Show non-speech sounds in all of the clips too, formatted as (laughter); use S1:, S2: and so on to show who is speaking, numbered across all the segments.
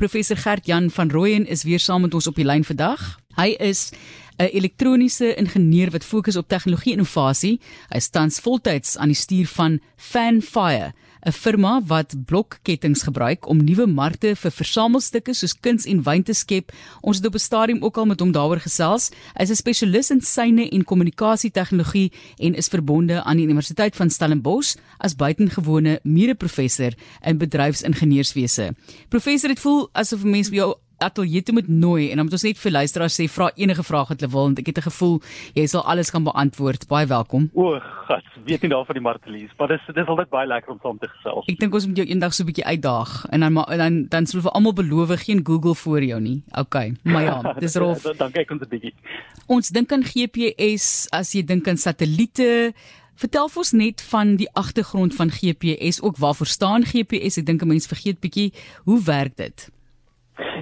S1: Professor Gert Jan van Rooyen is weer saam met ons op die lyn vandag. Hy is 'n elektroniese ingenieur wat fokus op tegnologie innovasie. Hy is tans voltyds aan die stuur van Fanfire 'n firma wat blokkettings gebruik om nuwe markte vir versamelstukke soos kuns en wyn te skep. Ons het op 'n stadium ook al met hom daaroor gesels. Hy is 'n spesialis in syne en kommunikasie tegnologie en is verbonde aan die Universiteit van Stellenbosch as buitengewone mede-professor in bedryfsingenieurswese. Professor, dit voel asof mense jou ateljee toe moet nooi en dan moet ons net vir luisteraars sê vra enige vraag wat hulle wil want ek het 'n gevoel jy sal alles kan beantwoord. Baie welkom.
S2: O, God, weet nie daarvan die Martelies, maar dis dis altyd baie lekker om saam te gesels.
S1: Ek dink ons moet jou eendag so 'n bietjie uitdaag en dan maar dan dan sal vir almal beloof geen Google voor jou nie. OK. Maar ja, (laughs) dis rof.
S2: Dankie ek ons 'n bietjie.
S1: Ons dink aan GPS as jy dink aan satelliete. Vertel ons net van die agtergrond van GPS, ook waarvoor staan GPS? Ek dink 'n mens vergeet bietjie hoe werk dit?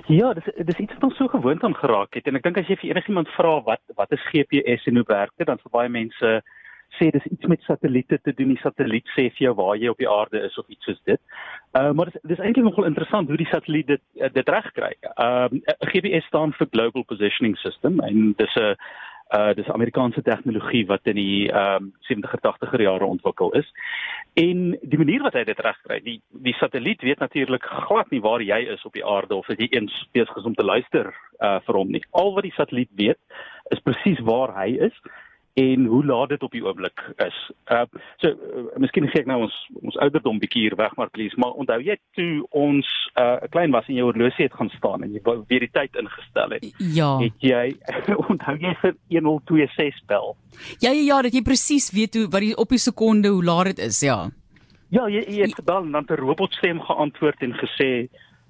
S2: Ja, dis dis iets wat ons so gewoond aan geraak het en ek dink as jy vir enigiemand vra wat wat is GPS en hoe werk dit, dan sal baie mense sê dis iets met satelliete te doen. Die satelliet sê vir jou waar jy op die aarde is of iets soos dit. Uh maar dis dis eintlik nogal interessant hoe die satelliet dit dit regkry. Ehm uh, GPS staan vir Global Positioning System en dis 'n uh dis Amerikaanse tegnologie wat in die ehm um, 70er 80er jare ontwikkel is. En die manier wat hy dit regkry, die die satelliet weet natuurlik glad nie waar jy is op die aarde of as jy eens besig is om te luister uh vir hom nie. Al wat die satelliet weet is presies waar hy is en hoe laat dit op die oomblik is. Uh so uh, miskien gee ek nou ons ons ouderdom bietjie hier weg maar please, maar onthou jy toe ons 'n uh, klein was en jou horlosie het gaan staan en jy weer die tyd ingestel het.
S1: Ja.
S2: Het jy (laughs) onthou jy vir 1026 bel?
S1: Ja ja ja, dat jy presies weet hoe wat die op die sekonde hoe laat dit is, ja.
S2: Ja, jy jy het gebel en dan 'n robotstem geantwoord en gesê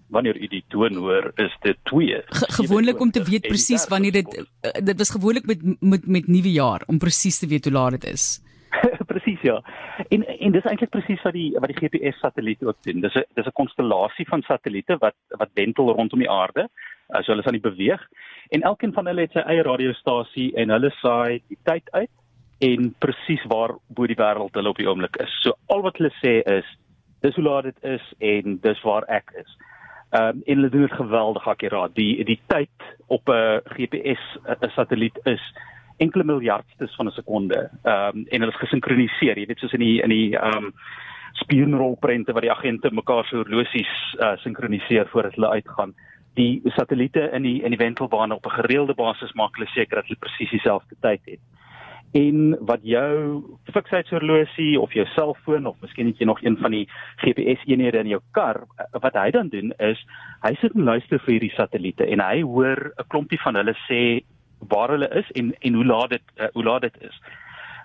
S2: wanneer u die toon hoor is dit 2
S1: Ge gewoonlik om te weet presies wanneer dit uh, dit was gewoonlik met met met nuwe jaar om presies te weet hoe laat dit is. (laughs)
S2: Presies ja. En en dis eintlik presies wat die wat die GPS satelliet ook doen. Dis 'n dis 'n konstellasie van satelliete wat wat wentel rondom die aarde so hulle aan die beweeg. En elkeen van hulle het sy eie radiostasie en hulle saai die tyd uit en presies waar bo die wêreld hulle op die oomblik is. So al wat hulle sê is dis hoe laat dit is en dis waar ek is Ehm um, en hulle doen dit geweldig akkuraat. Die die tyd op 'n GPS 'n satelliet is enkele miljardstes van 'n sekonde. Ehm um, en hulle is gesinkroniseer. Jy weet soos in die in die ehm um, spionrolprente waar die agente mekaar se horlosies uh, sinkroniseer voordat hulle uitgaan. Die satelliete in die in die wentelbane op 'n gereelde basis maak hulle seker dat hulle presies dieselfde tyd het en wat jou fiksheidshorlosie of jou selfoon of miskien het jy nog een van die GPS eenhede in jou kar wat hy dan doen is hy sit en luister vir hierdie satelliete en hy hoor 'n klompie van hulle sê waar hulle is en en hoe laat dit uh, hoe laat dit is.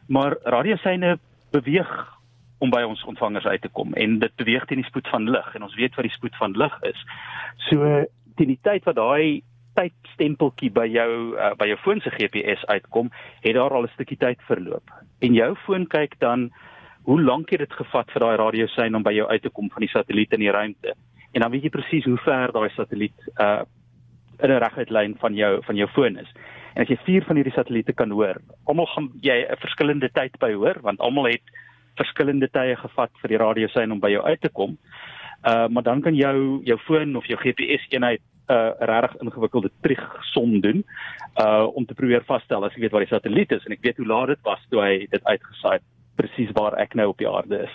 S2: Maar radiosyne beweeg om by ons ontvangers uit te kom en dit beweeg teen die spoed van lig en ons weet wat die spoed van lig is. So teen die tyd wat daai tydstempeltjie by jou uh, by jou foon se GPS uitkom, het daar al 'n stukkie tyd verloop. En jou foon kyk dan hoe lank het dit gevat vir daai radiosein om by jou uit te kom van die satelliet in die ruimte. En dan weet jy presies hoe ver daai satelliet uh in 'n reguit lyn van jou van jou foon is. En as jy vier van hierdie satelliete kan hoor, almal gaan jy 'n verskillende tyd by hoor want almal het verskillende tye gevat vir die radiosein om by jou uit te kom. Uh maar dan kan jou jou foon of jou GPS eenheid uh, regtig ingewikkelde trigsom doen uh om te probeer vasstel as ek weet waar die satelliet is en ek weet hoe laat dit was toe hy dit uitgesaai presies waar ek nou op die aarde is.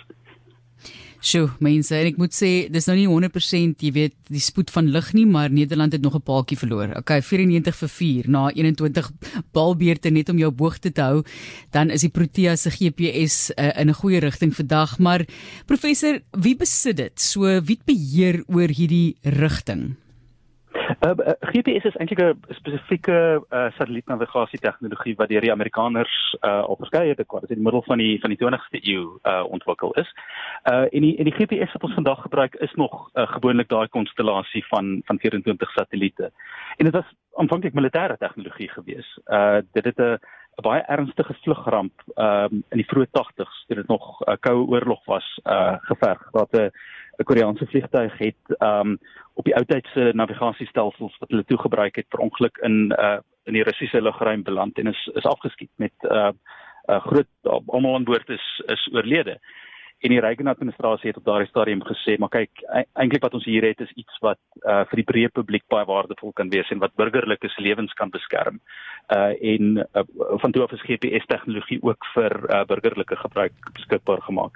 S1: Sjoe, mense, en ek moet sê dis nou nie 100% jy weet die spoed van lig nie, maar Nederland het nog 'n paaltjie verloor. Okay, 94 vir 4 na 21 balbeurte net om jou boogte te hou, dan is die Protea se GPS uh, in 'n goeie rigting vandag, maar professor, wie besit dit? So wie beheer oor hierdie rigting?
S2: Uh, uh, GPS is eintlik 'n spesifieke uh, satellietnavigasie tegnologie wat deur die Amerikaners uh, al verskeie dekades in die middel van die van die 20ste eeu uh, ontwikkel is. Uh en die en die GPS wat ons vandag gebruik is nog uh, gewoonlik daai konstellasie van van 24 satelliete. En dit was aanvanklik militêre tegnologie gewees. Uh dit het 'n 'n baie ernstige vlugramp um in die vroeë 80s toe dit nog 'n uh, koue oorlog was uh geverg. Dat 'n 'n Koreaanse vliegtuig het um op die ou tydse navigasiestelsels wat hulle toe gebruik het per ongeluk in uh in die Russiese lugruim beland en is is afgeskiet met uh 'n uh, groot almal aan boord is is oorlede. En die Reagan administrasie het op daardie stadium gesê, maar kyk, e-, eintlik wat ons hier het is iets wat uh vir die breë publiek baie waardevol kan wees en wat burgerlike se lewens kan beskerm. Uh en uh, van toe af is GPS tegnologie ook vir uh burgerlike gebruik beskikbaar gemaak.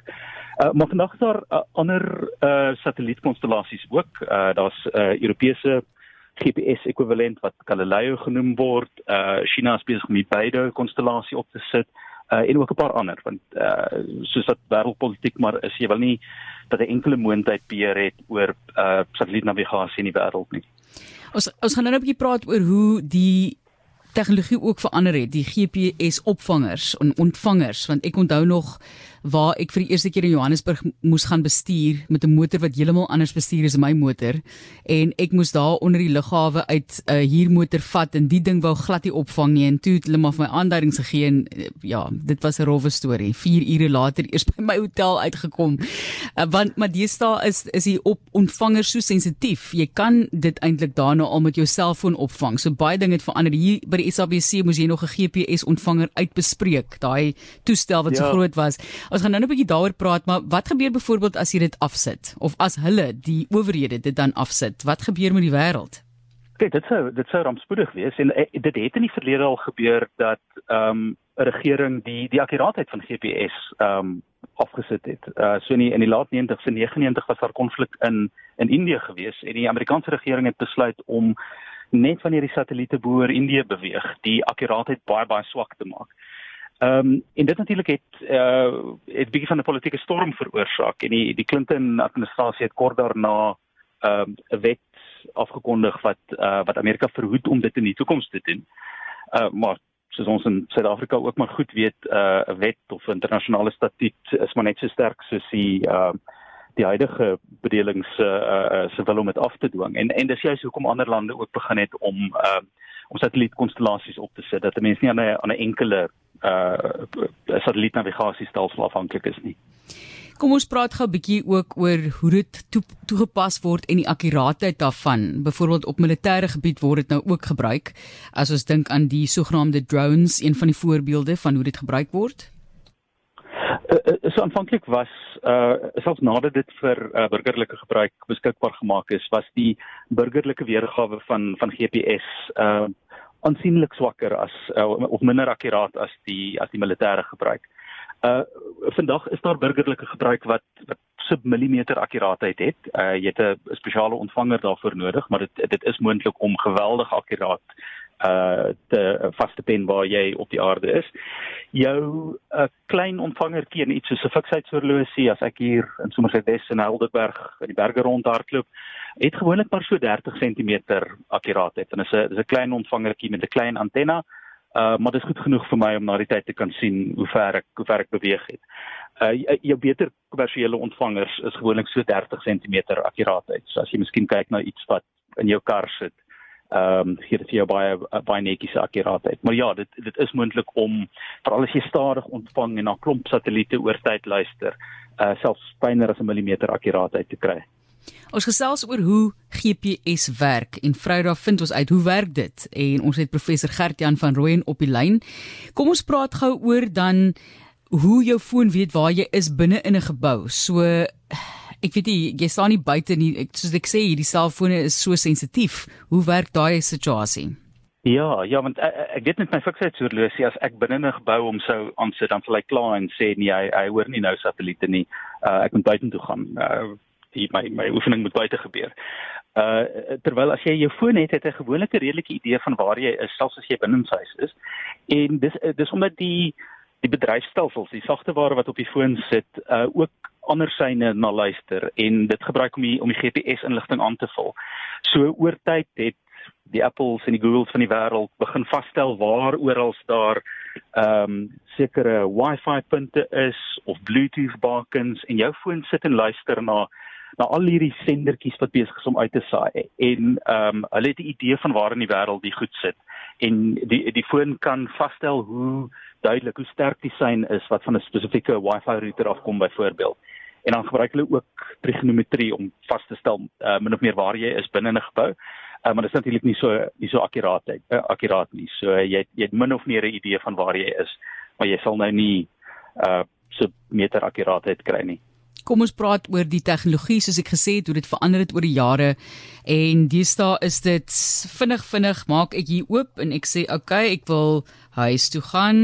S2: Uh maar vandag is daar uh, ander uh satellietkonstellasies ook. Uh daar's uh Europese GPS ekwivalent wat Galileo genoem word. Uh China is besig om die beide konstellasie op te sit en ook 'n paar ander want uh, soos dat wêreldpolitiek maar is jy wel nie dat 'n enkele moontlikheid beheer het oor uh, satellietnavigasie in die wêreld nie.
S1: Ons ons gaan nou 'n bietjie praat oor hoe die tegnologie ook verander het, die GPS opvangers en ontvangers want ek onthou nog waar ek vir die eerste keer in Johannesburg moes gaan bestuur met 'n motor wat heeltemal anders bestuur as my motor. En ek moes daar onder die lughawe uit 'n uh, huurmotor vat en die ding wou glad nie opvang nie en toe het hulle maar vir my aanduidings gegee en uh, ja dit was 'n rowwe storie. 4 ure later eers (laughs) by my hotel uitgekom. Uh, want maar deesdae is is die op ontvanger so sensitief. Jy kan dit eintlik daarna al met jou selfoon opvang. So baie dinge het verander. Hier by die SABC moes jy nog 'n GPS ontvanger uitbespreek daai toestel wat ja. so groot was Ons gaan nou 'n bietjie daaroor praat, maar wat gebeur byvoorbeeld as jy dit afsit of as hulle die owerhede dit dan afsit? Wat gebeur met die wêreld?
S2: Kyk, dit sou dit sou rampspoedig wees en eh, dit het in die verlede al gebeur dat ehm um, 'n regering die die akkuraatheid van GPS ehm um, afgesit het. Uh so in die, in die laat 90s en 99 was daar konflik in in Indië gewees en die Amerikaanse regering het besluit om net wanneer die satelliete bo oor Indië beweeg, die akkuraatheid baie baie swak te maak. Ehm um, en dit natuurlik het uh het bietjie van 'n politieke storm veroorsaak en die die Clinton administrasie het kort daarna ehm um, 'n wet afgekondig wat uh wat Amerika verhoed om dit in die toekoms te doen. Uh maar soos ons in Suid-Afrika ook maar goed weet, uh 'n wet of internasionale statuut is maar net so sterk soos die ehm uh, die huidige bedelings uh, uh se wil om dit af te dwing. En en dis juist hoekom ander lande ook begin het om ehm uh, om satellietkonstellasies op te sit dat mense nie aan 'n aan 'n enkele uh satellietnavigasiestelsel afhanklik is nie.
S1: Kom ons praat gou 'n bietjie ook oor hoe dit toe, toegepas word en die akkuraatheid daarvan. Byvoorbeeld op militêre gebied word dit nou ook gebruik. As ons dink aan die sogenaamde drones, een van die voorbeelde van hoe dit gebruik word.
S2: Uh, so aanvanklik was uh selfs nadat dit vir uh, burgerlike gebruik beskikbaar gemaak is, was die burgerlike weergawe van van GPS uh aansienlik swakker as uh, of minder akkuraat as die as die militêre gebruik. Uh vandag is daar burgerlike gebruik wat wat submillimeter akkuraatheid het. Uh jy het 'n spesiale ontvanger daarvoor nodig, maar dit dit is moontlik om geweldig akkuraat uh te vaste pen waar jy op die aarde is. Jou 'n uh, klein ontvangertjie en iets soos 'n fiksheidshorlosie as ek hier in Somerset West in Helderberg in die berge rondhardloop, het gewoonlik maar so 30 cm akkuraatheid en is 'n dis 'n klein ontvangertjie met 'n klein antenna. Uh maar dit is goed genoeg vir my om na die tyd te kan sien hoe ver ek hoe ver ek beweeg het. Uh jou beter kommersiële ontvangers is gewoonlik so 30 cm akkuraatheid. So as jy miskien kyk na iets wat in jou kar sit, ehm um, gee dit vir jou baie baie netjiese akkuraatheid. Maar ja, dit dit is moontlik om veral as jy stadig ontvang en na klomp satelliete oor tyd luister, uh selfs fyner as 'n millimeter akkuraatheid te kry.
S1: Ons gesels oor hoe GPS werk en Vrydag vind ons uit hoe werk dit en ons het professor Gert-Jan van Rooyen op die lyn. Kom ons praat gou oor dan hoe jou foon weet waar jy is binne in 'n gebou. So ek weet nie jy staan nie buite nie. Ek soos ek sê hierdie selfone is so sensitief. Hoe werk daai situasie?
S2: Ja, ja, want ek, ek weet net my fiksheidshorlosie as ek binne 'n gebou om sou aansit dan sal hy klaar en sê nee, hy, hy hoor nie nou satelliete nie. Uh, ek moet buitentoe gaan. Uh, die my my oefening moet buite gebeur. Uh terwyl as jy jou foon het, het jy 'n redelike idee van waar jy is, selfs as jy binne in huis is. En dis dis omdat die die bedryfstelsels, die sagteware wat op die foon sit, uh ook ander syne na luister en dit gebruik om die om die GPS inligting aan te vul. So oor tyd het die Apples en die Googles van die wêreld begin vasstel waar oral daar ehm um, sekere Wi-Fi punte is of Bluetooth beacons en jou foon sit en luister na na al hierdie sendertjies wat besig is om uit te saai en ehm um, hulle het 'n idee van waar in die wêreld die goed sit en die die foon kan vasstel hoe duidelik hoe sterk die sein is wat van 'n spesifieke Wi-Fi router afkom byvoorbeeld. En dan gebruik hulle ook trigonometrie om vas te stel uh, min of meer waar jy is binne 'n gebou. Uh, maar dit is natuurlik nie so nie so akkuraat uh, akkuraat nie. So uh, jy jy het min of meer 'n idee van waar jy is maar jy sal nou nie uh so meter akkuraatheid kry nie
S1: Kom ons praat oor die tegnologie soos ek gesê het hoe dit verander het oor die jare. En deesdae is dit vinnig vinnig maak ek hier oop en ek sê okay ek wil huis toe gaan.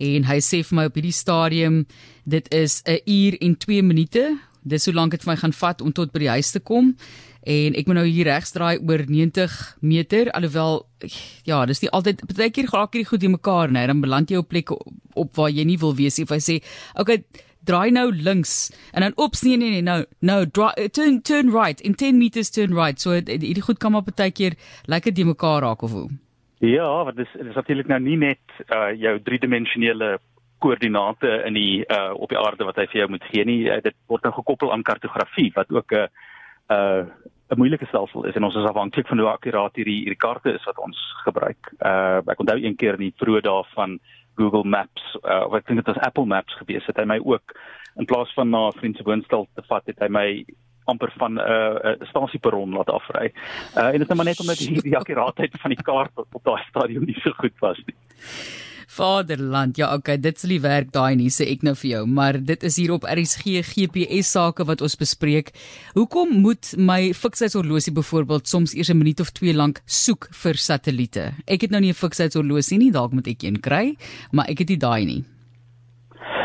S1: En hy sê vir my op hierdie stadium dit is 'n uur en 2 minute. Dis hoe lank dit vir my gaan vat om tot by die huis te kom. En ek moet nou hier regsdraai oor 90 meter alhoewel ja dis nie altyd baie keer raak hierdie goed in mekaar nê dan beland jy op plekke op, op waar jy nie wil wees of hy sê okay draai nou links en dan ops nee nee nee nou nou draai turn turn right in 10 meters turn right so hierdie goed kan maar baie keer lekker die mekaar raak of hoe
S2: Ja, want dis dis natuurlik nou nie net uh jou driedimensionele koördinate in die uh op die aarde wat hy vir jou moet gee nie. Uh, dit word nou gekoppel aan kartografie wat ook 'n uh 'n moeilike stelsel is en ons is afhanklik van hoe akkuraat hierdie hierdie kaarte is wat ons gebruik. Uh ek onthou een keer in die vroeë dae van Google Maps uh of ek dink dit was Apple Maps gewees het hy my ook in plaas van na vriend se woonstel te vat het hy my amper van 'n uh, uh, stasieperron laat afry. Uh en dit is maar net omdat die, die (laughs) akkuraatheid van die kaart op, op daai stadium nie so goed was nie.
S1: Vaderland, ja, okay, dit sal nie werk daai nie, sê ek nou vir jou, maar dit is hier op RSG GPS sake wat ons bespreek. Hoekom moet my fiksheidshorlosie byvoorbeeld soms eers 'n minuut of 2 lank soek vir satelliete? Ek het nou nie 'n fiksheidshorlosie nie, dalk moet ek een kry, maar ek het nie daai nie.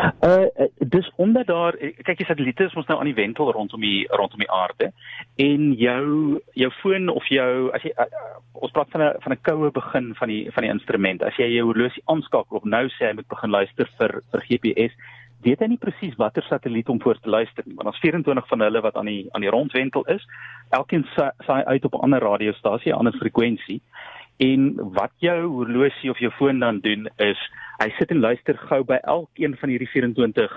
S2: Uh dis omdat daar kyk jy satelliete is ons nou aan die wentel rondom die rondom die aarde en jou jou foon of jou as jy uh, ons praat van 'n van 'n koue begin van die van die instrument. As jy jou horlosie aanskakel of nou sê hy moet begin luister vir vir GPS weet hy nie presies watter satelliet om voor te luister nie want ons 24 van hulle wat aan die aan die rondwentel is. Elkeen saai uit op 'n ander radiostasie 'n ander frekwensie. En wat jou horlosie of jou foon dan doen is hy sit en luister gou by elkeen van hierdie 24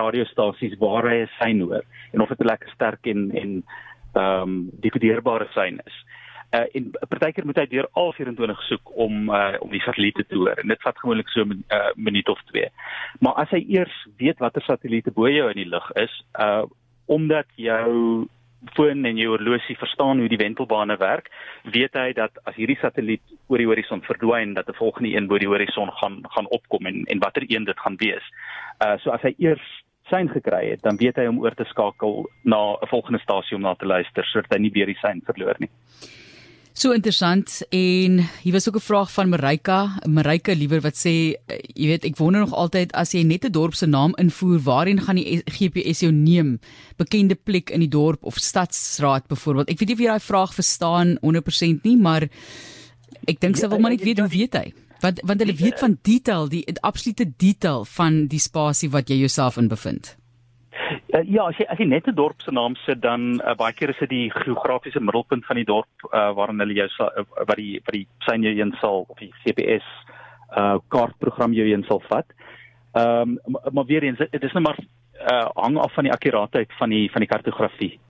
S2: radiostasies waar hy 'n sein hoor en of dit 'n lekker sterk en en ehm um, dekodeerbare sein is. Uh en partykeer moet hy deur al 24 soek om uh om die satelliete te hoor en dit vat gewoonlik so 'n uh, minuut of 2. Maar as hy eers weet watter satelliete bo jou in die lug is, uh omdat jou foon en jou horlosie verstaan hoe die wentelbane werk, weet hy dat as hierdie satelliet oor die horison verdwyn, dat 'n volgende een bo die horison gaan gaan opkom en en watter een dit gaan wees. Uh so as hy eers sein gekry het, dan weet hy om oor te skakel na 'n volgende stasie om na te luister sodat hy nie weer die sein verloor nie.
S1: So interessant en hier was ook 'n vraag van Marika, Marika liewer wat sê eh, jy weet ek wonder nog altyd as jy net 'n dorp se naam invoer, waarheen gaan die GPS jou neem? Bekende plek in die dorp of stadsraad byvoorbeeld. Ek weet nie of jy daai vraag verstaan 100% nie, maar ek dink sy wil maar net weet hoe weet hy? Want want hulle weet van detail, die absolute detail van die spasie wat jy jouself in bevind.
S2: Uh, ja, as jy as jy net 'n dorp se naam sit dan uh, baie keer is dit die geografiese middelpunt van die dorp uh, waarin hulle jou uh, wat die wat die sein jou een sal of die GPS uh kaartprogram jou een sal vat. Ehm um, maar weer eens dit is net maar uh hang af van die akkuraatheid van die van die kartografie.